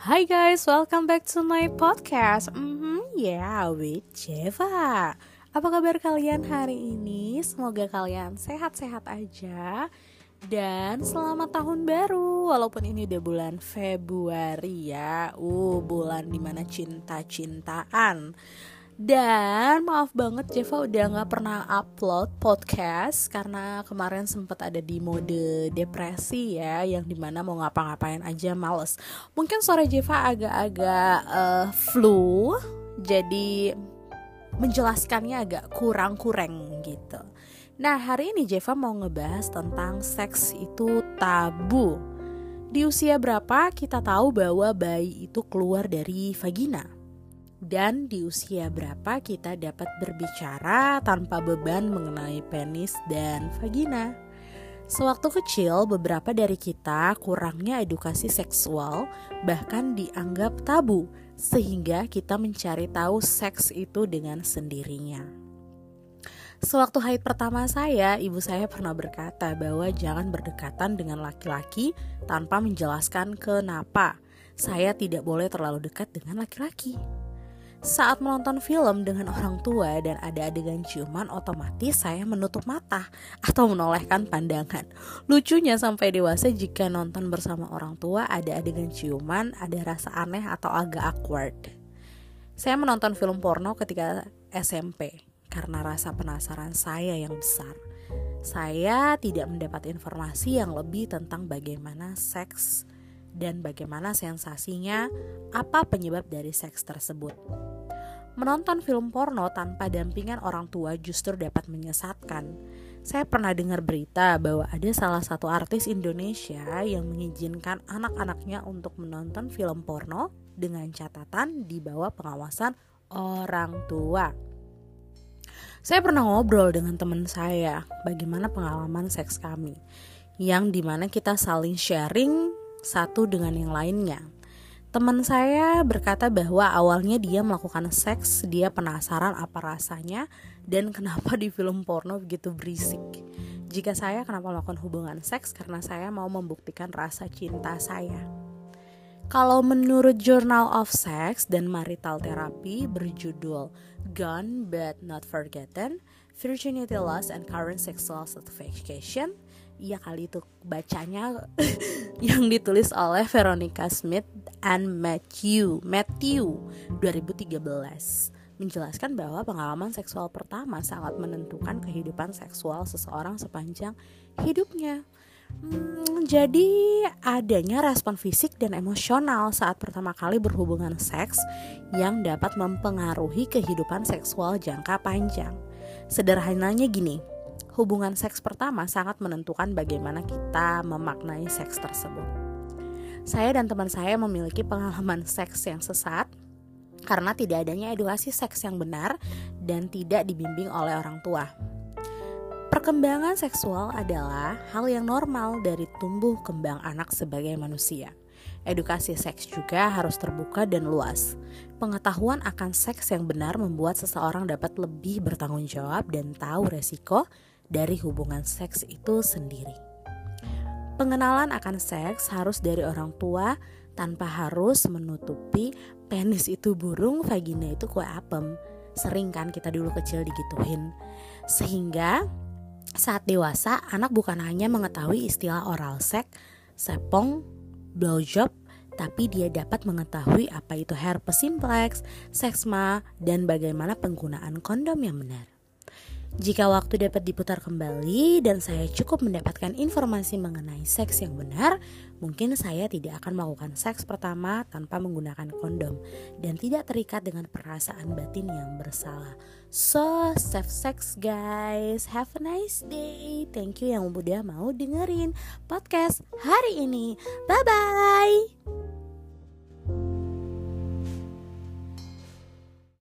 Hi guys, welcome back to my podcast. Mm-hmm, yeah, with Jeva. Apa kabar kalian hari ini? Semoga kalian sehat-sehat aja dan selamat tahun baru. Walaupun ini udah bulan Februari ya, uh bulan di mana cinta-cintaan. Dan maaf banget Jeva udah gak pernah upload podcast Karena kemarin sempat ada di mode depresi ya Yang di mana mau ngapa-ngapain aja males. Mungkin sore Jeva agak-agak uh, flu Jadi menjelaskannya agak kurang-kurang gitu. Nah hari ini Jeva mau ngebahas tentang seks itu tabu. Di usia berapa kita tahu bahwa bayi itu keluar dari vagina? Dan di usia berapa kita dapat berbicara tanpa beban mengenai penis dan vagina. Sewaktu kecil, beberapa dari kita kurangnya edukasi seksual, bahkan dianggap tabu, sehingga kita mencari tahu seks itu dengan sendirinya. Sewaktu haid pertama saya, ibu saya pernah berkata bahwa jangan berdekatan dengan laki-laki tanpa menjelaskan kenapa saya tidak boleh terlalu dekat dengan laki-laki. Saat menonton film dengan orang tua dan ada adegan ciuman, otomatis saya menutup mata atau menolehkan pandangan. Lucunya sampai dewasa jika nonton bersama orang tua ada adegan ciuman, ada rasa aneh atau agak awkward. Saya menonton film porno ketika SMP karena rasa penasaran saya yang besar. Saya tidak mendapat informasi yang lebih tentang bagaimana seks dan bagaimana sensasinya, apa penyebab dari seks tersebut. Menonton film porno tanpa dampingan orang tua justru dapat menyesatkan. Saya pernah dengar berita bahwa ada salah satu artis Indonesia yang mengizinkan anak-anaknya untuk menonton film porno dengan catatan di bawah pengawasan orang tua. Saya pernah ngobrol dengan teman saya bagaimana pengalaman seks kami, yang di mana kita saling sharing satu dengan yang lainnya. Teman saya berkata bahwa awalnya dia melakukan seks, dia penasaran apa rasanya dan kenapa di film porno begitu berisik. Jika saya kenapa melakukan hubungan seks karena saya mau membuktikan rasa cinta saya. Kalau menurut Journal of Sex dan Marital Therapy berjudul Gone But Not Forgotten, Virginity Loss and Current Sexual Satisfaction, iya kali itu bacanya yang ditulis oleh Veronica Smith and Matthew Matthew 2013 menjelaskan bahwa pengalaman seksual pertama sangat menentukan kehidupan seksual seseorang sepanjang hidupnya. Hmm, jadi adanya respon fisik dan emosional saat pertama kali berhubungan seks yang dapat mempengaruhi kehidupan seksual jangka panjang. Sederhananya gini, hubungan seks pertama sangat menentukan bagaimana kita memaknai seks tersebut. Saya dan teman saya memiliki pengalaman seks yang sesat karena tidak adanya edukasi seks yang benar dan tidak dibimbing oleh orang tua. Perkembangan seksual adalah hal yang normal dari tumbuh kembang anak sebagai manusia. Edukasi seks juga harus terbuka dan luas. Pengetahuan akan seks yang benar membuat seseorang dapat lebih bertanggung jawab dan tahu resiko dari hubungan seks itu sendiri. Pengenalan akan seks harus dari orang tua tanpa harus menutupi penis itu burung, vagina itu kue apem. Sering kan kita dulu kecil digituin. Sehingga saat dewasa anak bukan hanya mengetahui istilah oral sex, sepong, blowjob, tapi dia dapat mengetahui apa itu herpes simplex, seksma, dan bagaimana penggunaan kondom yang benar. Jika waktu dapat diputar kembali dan saya cukup mendapatkan informasi mengenai seks yang benar, mungkin saya tidak akan melakukan seks pertama tanpa menggunakan kondom dan tidak terikat dengan perasaan batin yang bersalah. So, safe sex guys. Have a nice day. Thank you yang udah mau dengerin podcast hari ini. Bye bye.